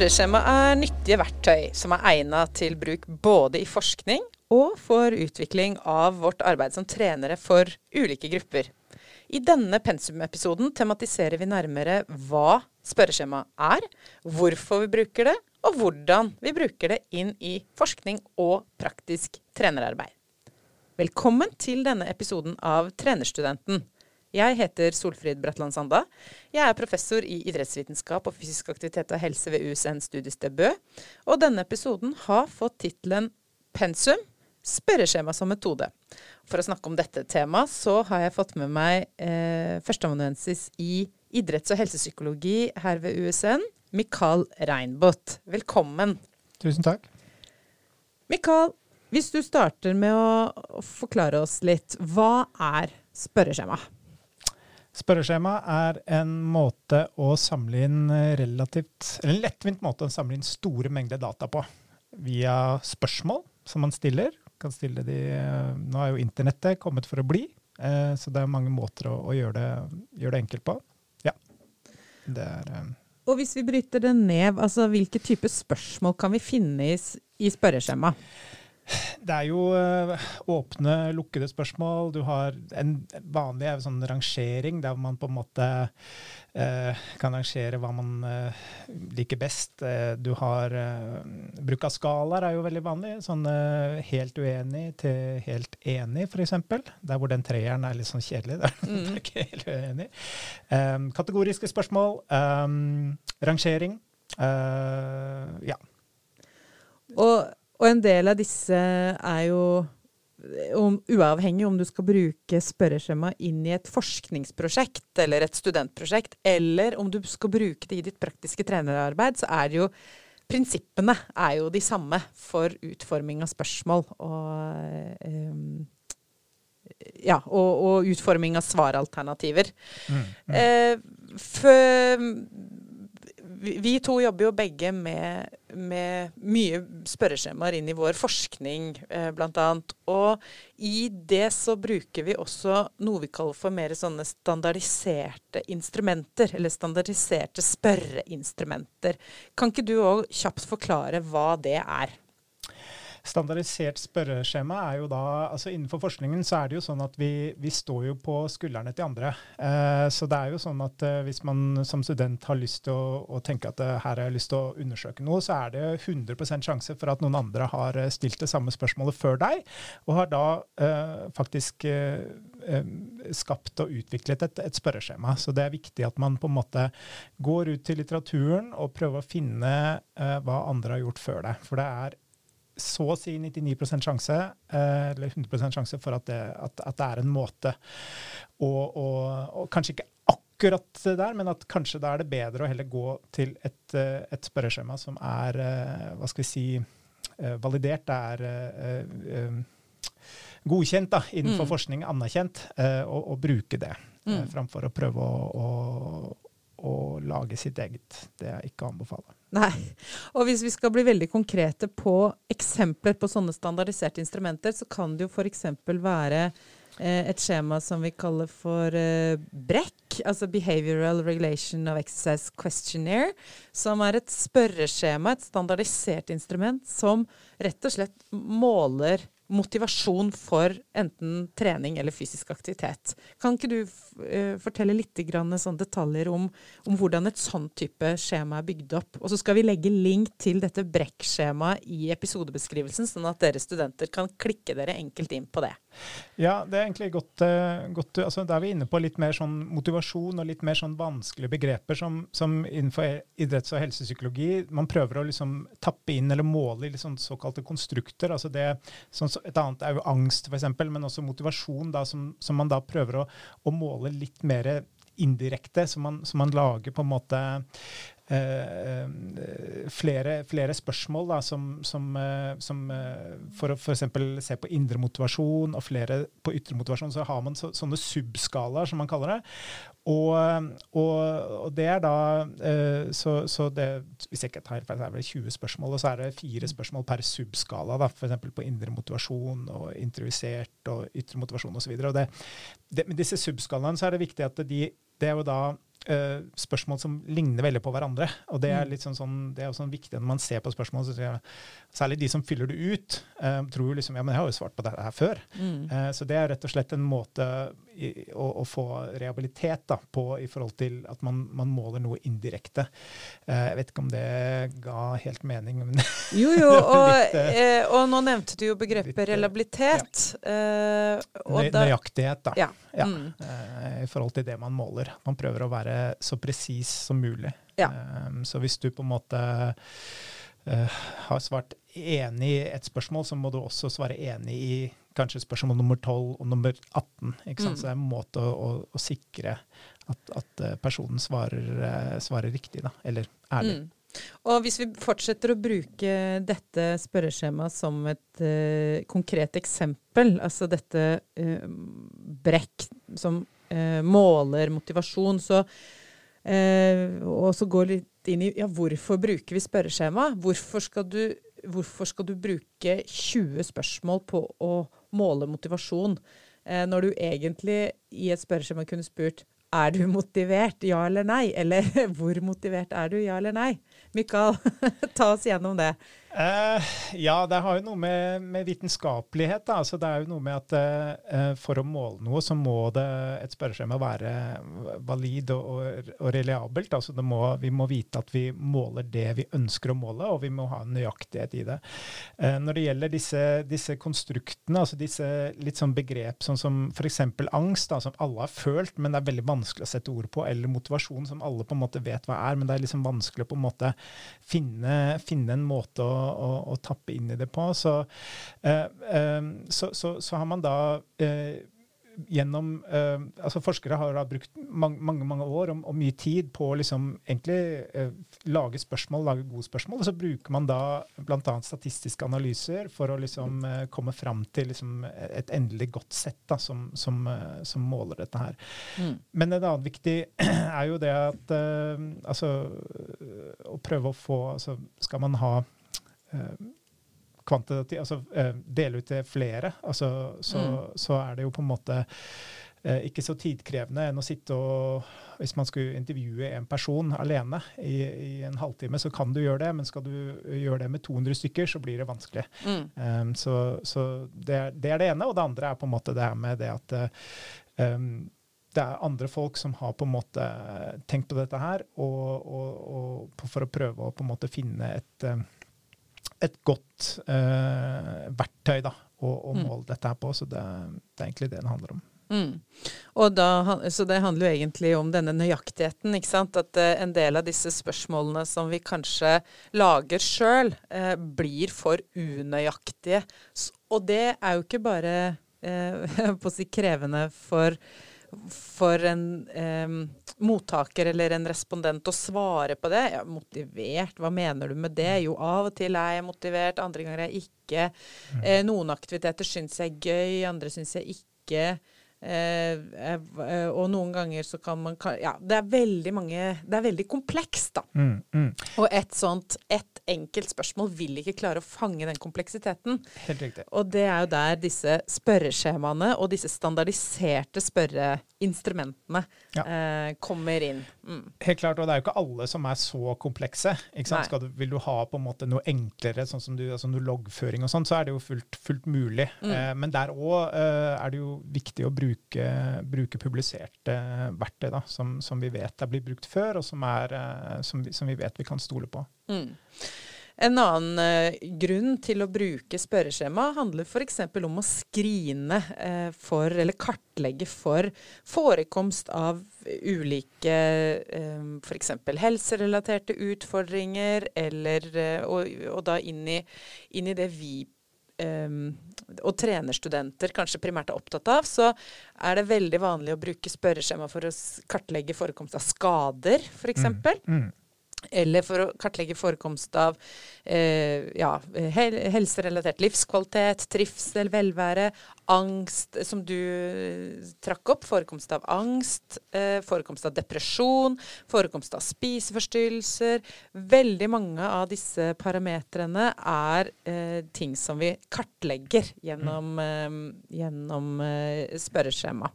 Spørreskjema er nyttige verktøy som er egnet til bruk både i forskning og for utvikling av vårt arbeid som trenere for ulike grupper. I denne pensumepisoden tematiserer vi nærmere hva spørreskjema er, hvorfor vi bruker det, og hvordan vi bruker det inn i forskning og praktisk trenerarbeid. Velkommen til denne episoden av Trenerstudenten. Jeg heter Solfrid Bratland Sanda. Jeg er professor i idrettsvitenskap og fysisk aktivitet og helse ved USN studiested Bø. Og denne episoden har fått tittelen Pensum spørreskjema som metode. For å snakke om dette temaet, så har jeg fått med meg eh, førsteamanuensis i idretts- og helsepsykologi her ved USN, Mikael Reinbot. Velkommen. Tusen takk. Mikael, hvis du starter med å forklare oss litt, hva er spørreskjema? Spørreskjema er en måte å samle inn relativt, eller en lettvint måte å samle inn store mengder data på. Via spørsmål som man stiller. Kan stille de, nå er jo internettet kommet for å bli, eh, så det er mange måter å, å gjøre, det, gjøre, det, enkelt på. Ja. Det er, eh. Og hvis vi bryter det ned, altså hvilke typer spørsmål kan vi finne i, i spørreskjema? Det er jo uh, åpne, lukkede spørsmål. Du har en vanlig sånn rangering der man på en måte eh, kan rangere hva man eh, liker best. du har Bruk av skalaer er jo veldig vanlig. Sånn helt uenig til helt enig, f.eks. Der hvor den treeren er litt sånn kjedelig. Der mm. er ikke helt uenig. Um, kategoriske spørsmål. Um, rangering. ja. Og og en del av disse er jo om, uavhengig om du skal bruke spørreskjema inn i et forskningsprosjekt eller et studentprosjekt, eller om du skal bruke det i ditt praktiske trenerarbeid, så er det jo Prinsippene er jo de samme for utforming av spørsmål og um, ja, og, og, utforming av svaralternativer. Mm, mm. Eh, for, vi to jobber jo begge med, med mye spørreskjemaer inn i vår forskning, eh, bl.a. Og i det så bruker vi også noe vi kaller for mer sånne standardiserte instrumenter. Eller standardiserte spørreinstrumenter. Kan ikke du òg kjapt forklare hva det er? Standardisert spørreskjema er jo da altså Innenfor forskningen så er det jo sånn at vi, vi står jo på skuldrene til andre. Eh, så det er jo sånn at eh, hvis man som student har lyst til å, å tenke at eh, her har jeg lyst til å undersøke noe, så er det 100% sjanse for at noen andre har eh, stilt det samme spørsmålet før deg, og har da eh, faktisk eh, skapt og utviklet et, et, spørreskjema. Så det er viktig at man på en måte går ut til litteraturen og prøver å finne hva andre har gjort før deg. For det er så å si 99 sjanse, eh, eller 100% sjanse for at det, at, at det, er en måte å, og, og, Kanskje ikke akkurat der, men at kanskje da er det bedre å heller gå til et, eh, et spørreskjema som er eh, hva skal vi si, validert. Det er godkjent da, innenfor mm. forskning, anerkjent, og, og bruke det. Mm. Framfor å prøve å, å å lage sitt eget. Det er ikke å anbefale. Nei. Og hvis vi skal bli veldig konkrete på eksempler på sånne standardiserte instrumenter, så kan det jo f.eks. være eh, et skjema som vi kaller for eh, BREC, altså Behavioral Regulation of Exercise Questionnaire, som er et spørreskjema, et standardisert instrument, som rett og slett måler motivasjon for enten trening eller fysisk aktivitet. Kan ikke du uh, fortelle litt sånn detaljer om, om, hvordan et sånn type skjema er bygd opp? Og så skal vi legge link til dette Brekk-skjemaet i episodebeskrivelsen, sånn at dere studenter kan klikke dere enkelt inn på det. Ja, det er egentlig godt, uh, godt altså, Da er vi inne på litt mer sånn motivasjon og litt mer sånn vanskelige begreper som, som innenfor idretts- og helsepsykologi. Man prøver å liksom tappe inn eller måle i liksom såkalte konstrukter. altså det sånn et annet er jo angst, f.eks., men også motivasjon, da, som, som, man da prøver å, å måle litt mer indirekte, som man, som man, lager på en måte flere, flere, spørsmål da, som, som, eh, som eh, For å f.eks. se på indre motivasjon og flere på ytre motivasjon, så har man så, sånne subskalaer, som man kaller det. Og, og, og det er da så, så, det, Hvis jeg ikke tar feil, så er det 20 spørsmål, og så er det fire spørsmål per subskala. da, F.eks. på indre motivasjon og intervisert og ytre motivasjon osv. Men disse subskalaene så er det viktig at de det er jo da uh, spørsmål som ligner veldig på hverandre. Og det er Mm. litt sånn, sånn, det er også sånn viktig når man ser på spørsmål. Så, jeg- særlig de som fyller det ut, uh, tror jo liksom ja, men jeg har jo svart på dette her før. Mm. Uh, så det er rett og slett en måte å, å få rehabilitet da, på i forhold til at man, man måler noe indirekte. Uh, jeg vet ikke om det ga helt mening, men Jo, jo, og, Litt, eh, eh, og nå nevnte du jo begrepet eh, reliabilitet. eh, og nøy, da- nøyaktighet, da. Ja. Ja. Mm. eh, i forhold til det man måler. Man prøver å være så presis som mulig. Ja. Så hvis du på en måte eh, har svart enig i et spørsmål, så må du også svare enig i kanskje spørsmål nummer 12 og nummer 18. Ikke sant? Mm. Så det er en måte å, å, å sikre at, at eh, personen svarer, eh, svarer riktig, da. Eller ærlig. Mm. Og hvis vi fortsetter å bruke dette spørreskjemaet som et uh, konkret eksempel, altså dette uh, brekk som uh, måler motivasjon, så eh, og så går litt inn i ja, hvorfor bruker vi spørreskjema? Hvorfor skal du, hvorfor skal du bruke 20 spørsmål på å måle motivasjon, eh, når du egentlig i et spørreskjema kunne spurt er du motivert, ja eller nei? Eller hvor motivert er du, ja eller nei? Mikael, ta oss gjennom det. Eh, ja, det har jo noe med, med vitenskapelighet. Da. Altså, det er jo noe med at uh, for å måle noe, så må det et spørreskjema være valid og, og, og reliabelt. Altså, må, vi må vite at vi måler det vi ønsker å måle, og vi må ha en nøyaktighet i det. Uh, når det gjelder disse, disse konstruktene, altså disse litt sånn begrep sånn som f.eks. angst, da, som alle har følt, men det er veldig vanskelig å sette ord på, eller motivasjon, som alle på en måte vet hva er, men det er liksom vanskelig å på en måte finne, finne en måte å, å, å tappe inn i det på. Så, eh, eh, så, så, så har man da eh, gjennom eh, altså Forskere har da brukt mange, mange, mange år og, og mye tid på å liksom egentlig eh, lage spørsmål, lage gode spørsmål. Og så bruker man da bl.a. statistiske analyser for å liksom komme fram til liksom et endelig godt sett da, som, som, som måler dette her. Mm. Men et annet viktig er jo det at altså å prøve å få altså Skal man ha kvantitativ, altså eh, dele ut til flere, altså, så, Mm. så er det jo på en måte eh, ikke så tidkrevende enn å sitte og Hvis man skulle intervjue en person alene i, i en halvtime, så kan du gjøre det, men skal du gjøre det med 200 stykker, så blir det vanskelig. Mm. Um, så så det, er, det er det ene. Og det andre er på en måte det her med det at eh, um, det er andre folk som har på en måte tenkt på dette her, og, og, og for å prøve å på en måte finne et, eh, et godt eh, verktøy da, å, å Mm. måle dette her på. Så det, det er egentlig det det handler om. Mm. Da, så det handler jo egentlig om denne nøyaktigheten. ikke sant? At eh, en del av disse spørsmålene som vi kanskje lager sjøl, eh, blir for unøyaktige. Og det er jo ikke bare eh, på å si krevende for for en eh, mottaker eller en respondent å svare på det. Ja, motivert, hva mener du med det? Jo, av og til er jeg motivert, andre ganger er jeg ikke. Eh, noen aktiviteter syns jeg er gøy, andre syns jeg ikke. Eh, eh, og noen ganger så kan man Ja, det er veldig mange Det er veldig komplekst, da. Mm, mm. Og et sånt ett enkelt spørsmål vil ikke klare å fange den kompleksiteten. Helt riktig. Og det er jo der disse spørreskjemaene og disse standardiserte spørreinstrumentene Ja. eh, kommer inn. Mm. Helt klart, og det er jo ikke alle som er så komplekse. du, vil du ha på en måte noe enklere, sånn som du, altså loggføring og sånn, så er det jo fullt, fullt mulig. Mm. Eh, men der òg eh, er det jo viktig å bruke, bruke publiserte verktøy da, som, som vi vet er blitt brukt før, og som, er, eh, som, vi, som vi vet vi kan stole på. Mm. En annen eh, grunn til å bruke spørreskjema handler f.eks. om å skrine eh, for, eller kartlegge for, forekomst av ulike eh, f.eks. helserelaterte utfordringer, eller, eh, og, og da inn i, inn i det vi og trenerstudenter kanskje primært er opptatt av, så er det veldig vanlig å bruke spørreskjema for å kartlegge forekomst av skader, f.eks. Mm. eller for å kartlegge forekomst av ja, hel helserelatert livskvalitet, trivsel, velvære, angst, som du eh, trakk opp. Forekomst av angst, eh, forekomst av depresjon, forekomst av spiseforstyrrelser. Veldig mange av disse parametrene er eh, ting som vi kartlegger gjennom, mm. gjennom eh, spørreskjema.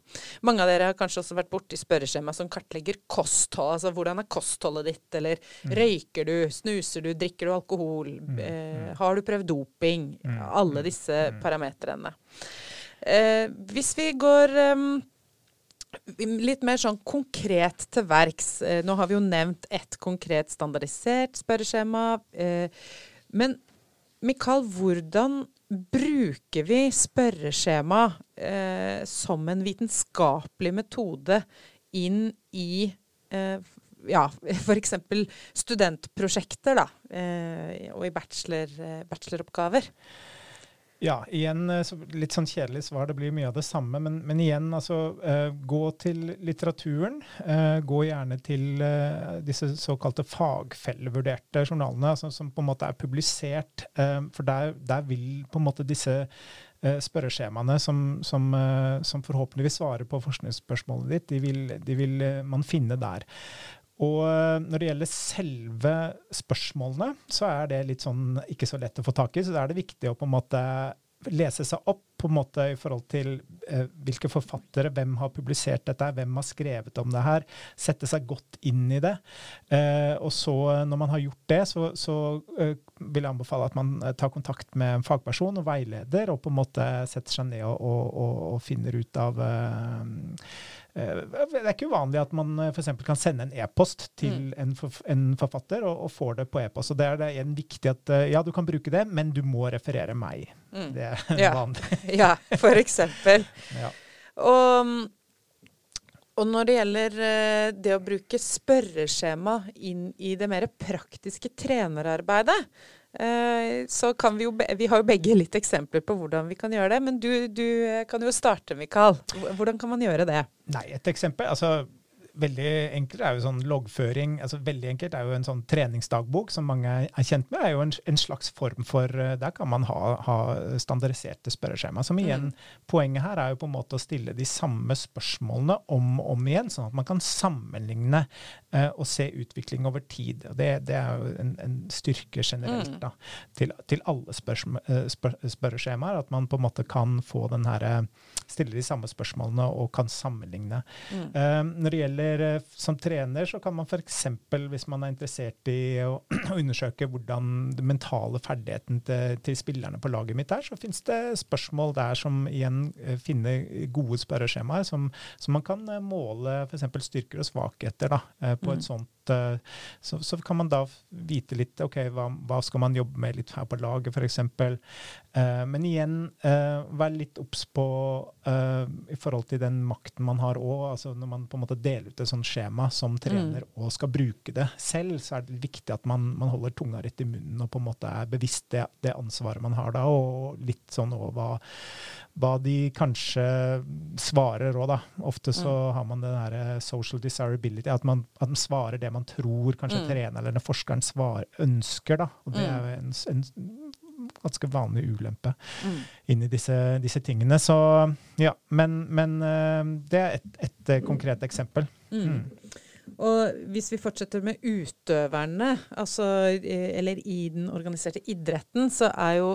Mange av dere har kanskje også vært borti spørreskjema som kartlegger kosthold. Altså hvordan er kostholdet ditt, eller mm. røyker du, snuser du, drikker du alkohol, mm. eh, har du prøvd doping? Mm. Alle disse parametrene. Eh, hvis vi går um, litt mer sånn konkret til verks. Eh, nå har vi jo nevnt ett konkret standardisert spørreskjema. Eh, men Mikael, hvordan bruker vi spørreskjema eh, som en vitenskapelig metode inn i eh, ja, f.eks. studentprosjekter da, eh, og i bachelor, bacheloroppgaver? Ja, igjen eh, litt sånn kjedelig svar. Det blir mye av det samme. Men, men igjen, altså gå til litteraturen. Gå gjerne til disse såkalte fagfellevurderte journalene altså, som på en måte er publisert. for der, der, vil på en måte disse spørreskjemaene som, som, som, forhåpentligvis svarer på forskningsspørsmålet ditt, de vil, de vil man finne der. Og eh, når det gjelder selve spørsmålene, så er det litt sånn ikke så lett å få tak i. Så da er det viktig å på en måte lese seg opp på en måte i forhold til eh, hvilke forfattere, hvem har publisert dette, hvem har skrevet om det her. Sette seg godt inn i det. Eh, og så, når man har gjort det, så, så eh, vil jeg anbefale at man eh, tar kontakt med en fagperson og veileder, og på en måte setter seg ned og, og, og, og finner ut av eh, Eh, det er ikke uvanlig at man eh, f.eks. kan sende en e-post til mm. en, forfatter, og, og, får det på e-post. Og det er det en viktig at eh, ja, du kan bruke det, men du må referere meg. Mm. Det er ja. vanlig. ja, for eksempel. ja. Og, og, når det gjelder det å bruke spørreskjema inn i det mer praktiske trenerarbeidet, Eh, så kan vi jo Vi har jo begge litt eksempler på hvordan vi kan gjøre det. Men du, du kan jo starte, Mikael. Hvordan kan man gjøre det? Nei, et eksempel. Altså, veldig enkelt er jo sånn loggføring. altså Veldig enkelt er jo en sånn treningsdagbok som mange er kjent med. er jo en, en slags form for eh, Der kan man ha, ha standardiserte spørreskjema. Som igjen, mm. Poenget her er jo på en måte å stille de samme spørsmålene om og om igjen, sånn at man kan sammenligne eh, og se utvikling over tid. og Det, det er jo en, en styrke generelt mm. da, til, til alle spørsmål, eh, spør, spørreskjemaer. At man på en måte kan få den her, eh, stille de samme spørsmålene og kan sammenligne. Mm. Uh, når det gjelder eh, som trener så kan man f.eks. hvis man er interessert i å, undersøke hvordan den mentale ferdigheten til, til, spillerne på laget mitt er, så finnes det spørsmål der som igjen eh, finner gode spørreskjemaer som, som man kan eh, måle f.eks. styrker og svakheter da, på et mm. sånt Eh, så, så, kan man da vite litt ok, hva, hva, skal man jobbe med litt her på laget, f.eks. Uh, men igjen, uh, vær litt obs på uh, i forhold til den makten man har òg. Altså når man på en måte deler ut et sånt skjema som trener mm. og skal bruke det selv, så er det viktig at man, man, holder tunga rett i munnen og på en måte er bevisst det, det ansvaret man har da, og litt sånn òg hva, hva de kanskje svarer òg, da. Ofte så mm. har man den der social desirability, at man, at man svarer det man tror kanskje mm. treneren eller forskeren svar, ønsker. Da. Og det mm. er jo en, en ganske vanlig ulempe mm. inn i disse, disse, tingene. Så ja, men, men eh, det er et, et eh, konkret eksempel. Mm. mm. Og hvis vi fortsetter med utøverne, altså, eller i den organiserte idretten, så er jo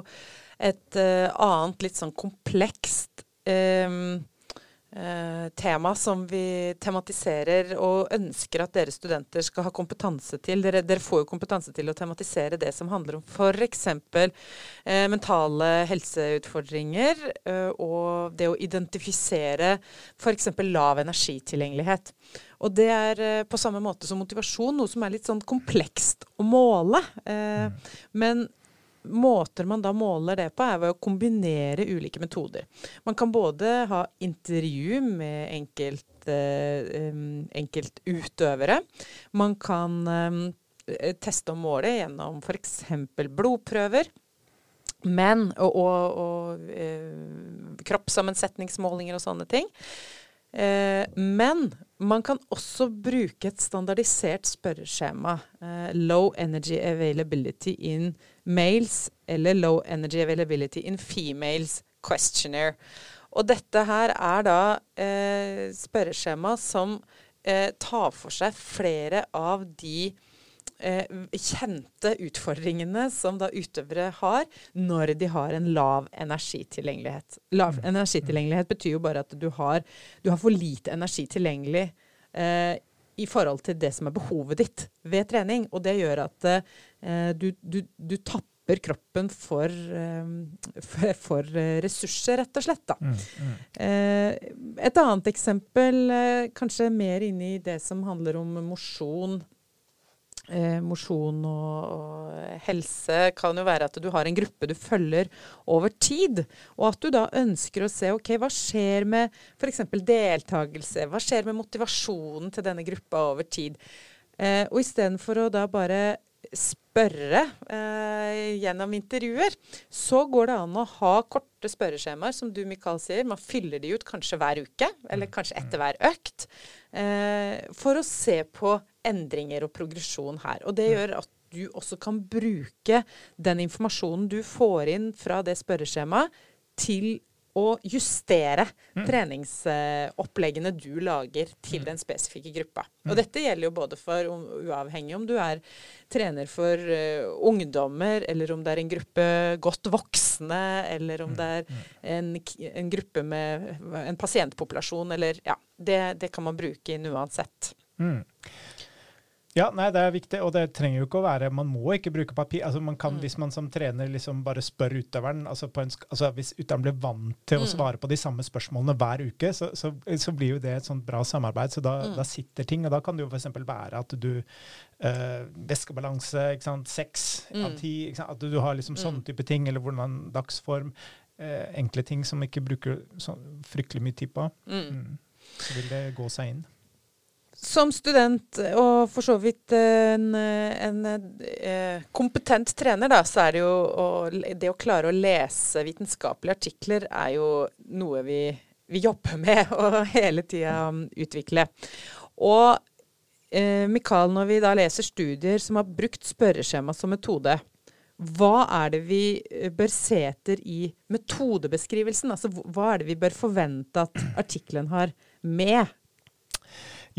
et uh, annet litt sånn komplekst um, eh, tema som vi tematiserer og ønsker at dere studenter skal ha kompetanse til. Dere, dere får jo kompetanse til å tematisere det som handler om f.eks. Eh, mentale helseutfordringer eh, og det å identifisere f.eks. lav energitilgjengelighet. Og det er eh, på samme måte som motivasjon, noe som er litt sånn komplekst å måle. Eh, mm. Men måter man da måler det på, er ved å kombinere ulike metoder. Man kan både ha intervju med enkelt, eh, enkeltutøvere. Man kan eh, teste og måle gjennom f.eks. blodprøver. Men, og, og, og eh, kroppssammensetningsmålinger og sånne ting. Eh, men man kan også bruke et standardisert spørreskjema. Eh, low energy availability in males eller low energy availability in females questionnaire. Og dette her er da eh, spørreskjema som eh, tar for seg flere av de eh, kjente utfordringene som da utøvere har når de har en lav energitilgjengelighet. Lav mm. energitilgjengelighet betyr jo bare at du har, du har for lite energi tilgjengelig eh, i forhold til det som er behovet ditt ved trening. Og det gjør at eh, du, du, du tapper kroppen for, eh, for, for, ressurser, rett og slett. Mm, mm. Eh, et annet eksempel, kanskje mer inne i det som handler om mosjon eh, mosjon og, og, helse kan jo være at du har en gruppe du følger over tid, og at du da ønsker å se ok, hva skjer med f.eks. deltakelse, hva skjer med motivasjonen til denne gruppa over tid. Eh, og istedenfor å da bare spørre eh, gjennom intervjuer, så går det an å ha korte spørreskjemaer, som du Mikael sier. Man fyller de ut kanskje hver uke, eller mm. kanskje etter hver økt, eh, for å se på endringer og progresjon her. Og det gjør at du også kan bruke den informasjonen du får inn fra det spørreskjemaet, til å justere mm. treningsoppleggene du lager til mm. den spesifikke gruppa. Og mm. dette gjelder jo både for uavhengig om du er trener for uh, ungdommer, eller om det er en gruppe godt voksne, eller om mm. det er mm. en, en gruppe med en pasientpopulasjon, eller Ja, det, det kan man bruke inn uansett. Mm. Ja, nei, det er viktig, og det trenger jo ikke å være Man må ikke bruke papir. altså man kan, mm. Hvis man som trener liksom bare spør utøveren altså, en, altså Hvis utøveren blir vant til å mm. svare på de samme spørsmålene hver uke, så, så, så blir jo det et sånt bra samarbeid. Så da, mm. da, sitter ting. Og da kan det jo f.eks. være at du øh, Væskebalanse, ikke sant, seks mm. av ti. At du, du har liksom mm. sånne type ting, eller hvordan dagsform. Øh, enkle ting som ikke bruker så fryktelig mye tid på. Mm. Så vil det gå seg inn. Som student, og for så vidt en, en, en eh, kompetent trener, da, så er det jo å, det å klare å lese vitenskapelige artikler er jo noe vi, vi jobber med og hele tida utvikle. Og eh, Mikael, når vi da leser studier som har brukt spørreskjema som metode, hva er det vi eh, bør se etter i metodebeskrivelsen? Altså hva er det vi bør forvente at artikkelen har med?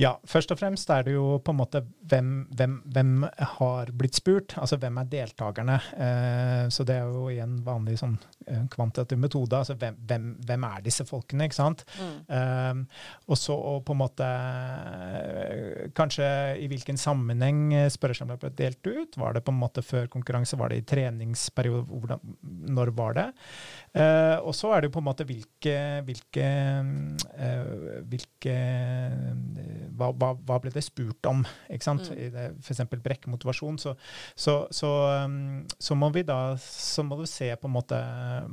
Ja, først og fremst er det jo på en måte hvem, hvem, hvem har blitt spurt, altså hvem er deltakerne. Eh, så det er jo igjen vanlig sånn eh, kvantitativ metode. altså hvem, hvem, hvem, er disse folkene, ikke sant. Mm. Eh, og så på en måte eh, Kanskje i hvilken sammenheng spørreskjemaet ble delt ut. Var det på en måte før konkurranse, var det i treningsperiode, hvordan, når var det? Eh, og så er det jo på en måte hvilke, hvilke, eh, hvilke hva, hva, hva, ble det spurt om? ikke sant? Mm. F.eks. brekkemotivasjon. Så, så, så, um, så, må vi da så må du se på en måte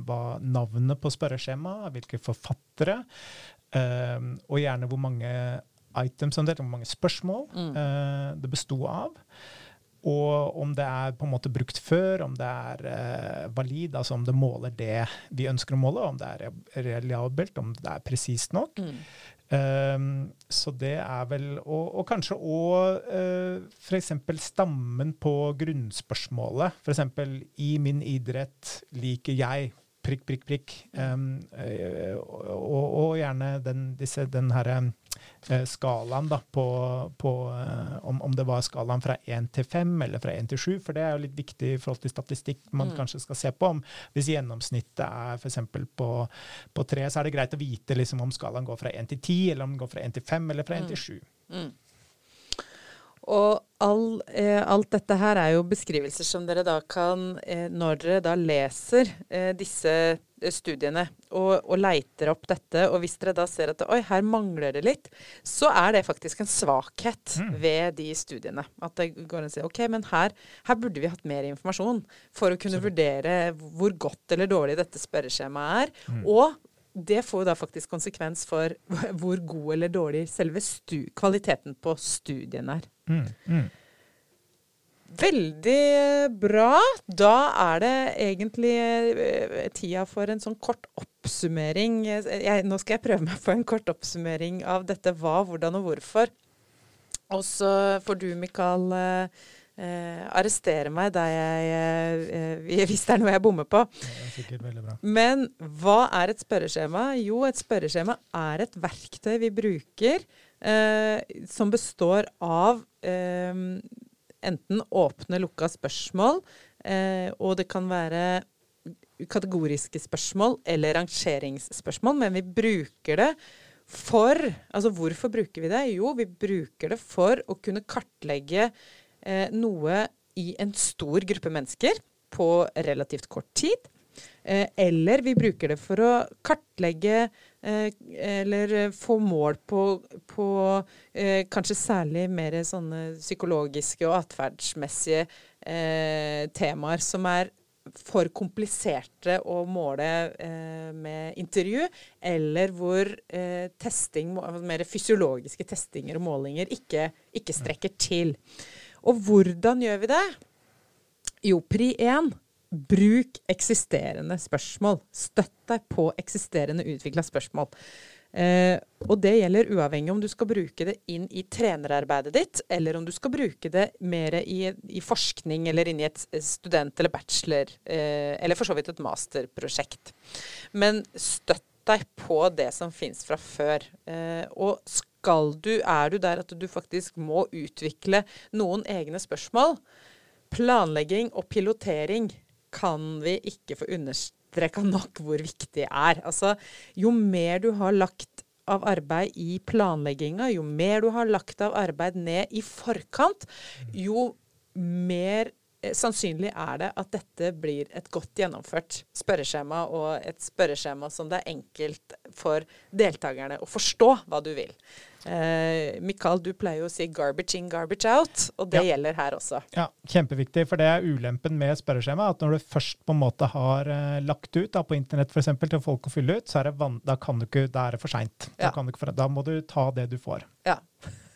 hva navnet på spørreskjemaet, hvilke forfattere, um, og gjerne hvor mange items hvor mange spørsmål mm. det besto av. Og om det er på en måte brukt før, om det er eh, valid, altså om det måler det vi ønsker å måle, om det er reliabelt, om det er presist nok. Mm. Um, så det er vel Og, og kanskje òg uh, f.eks. stammen på grunnspørsmålet. F.eks. i min idrett liker jeg prikk, prikk, prikk. Um, og, og, og, gjerne den, disse, den herre Eh, skalaen da, på, på eh, om, om, det var skalaen fra 1 til 5 eller fra 1 til 7, for det er jo litt viktig i forhold til statistikk man mm. kanskje skal se på. om Hvis gjennomsnittet er f.eks. På, på 3, så er det greit å vite liksom, om skalaen går fra 1 til 10, eller om den går fra 1 til 5 eller fra 1 til 7. Mm. Og all, eh, alt dette her er jo beskrivelser som dere da kan, eh, når dere da leser eh, disse eh, studiene og, og, leiter opp dette, og hvis dere da ser at oi, her mangler det litt, så er det faktisk en svakhet mm. ved de studiene. At det går an å si ok, men her, her, burde vi hatt mer informasjon for å kunne vurdere hvor godt eller dårlig dette spørreskjemaet er. Mm. Og det får da faktisk konsekvens for hvor god eller dårlig selve kvaliteten på studien er. Mm, mm. Veldig bra. Da er det egentlig eh, tida for en sånn kort oppsummering. Jeg, nå skal jeg prøve meg på en kort oppsummering av dette hva, hvordan og hvorfor. Og så får du, Mikael, eh, eh, arrestere meg jeg, eh, hvis det er noe jeg bommer på. Det er sikkert veldig bra. Men hva er et spørreskjema? Jo, et spørreskjema er et verktøy vi bruker eh, som består av eh, enten åpne, lukka spørsmål, eh, og det kan være kategoriske spørsmål eller rangeringsspørsmål, men vi bruker det for Altså hvorfor bruker vi det? Jo, vi bruker det for å kunne kartlegge eh, noe i en stor gruppe mennesker på relativt kort tid. Eh, eller vi bruker det for å kartlegge eh, eller få mål på, på eh, kanskje særlig mer sånne psykologiske og atferdsmessige eh, temaer som er for kompliserte å måle eh, med intervju, eller hvor eh, testing, mer fysiologiske testinger og målinger ikke, ikke strekker til. Og hvordan gjør vi det? Jo, pri 1. Bruk eksisterende spørsmål. Støtt deg på eksisterende utvikla spørsmål. Eh, og det gjelder uavhengig om du skal bruke det inn i trenerarbeidet ditt, eller om du skal bruke det mer i, i forskning eller inn i et student- eller bachelor, eh, eller for så vidt et masterprosjekt. Men støtt deg på det som fins fra før. Eh, og skal du, er du der at du faktisk må utvikle noen egne spørsmål, planlegging og pilotering kan vi ikke få understreka nok hvor viktig det er. Altså, jo mer du har lagt av arbeid i planlegginga, jo mer du har lagt av arbeid ned i forkant, jo mer sannsynlig er det at dette blir et godt gjennomført spørreskjema, og et spørreskjema som det er enkelt for deltakerne å forstå hva du vil. Eh, Mikael, du pleier jo å si 'garbage in, garbage out', og det Ja. gjelder her også. Ja, Kjempeviktig, for det er ulempen med spørreskjema. At når du først på en måte har eh, lagt ut da, på internett for eksempel, til folk å fylle ut, så er det da, kan du ikke, da er det for seint. Da, Ja. da må du ta det du får. Ja.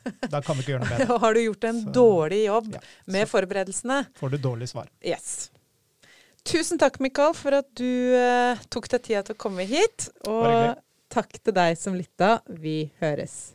Da kan vi ikke gjøre noe bedre. Har du gjort en Så- dårlig jobb Ja, med forberedelsene? får du dårlig svar. Yes. Tusen takk, Mikael, for at du uh, tok deg tida til å komme hit. Og takk til deg som lytta. Vi høres.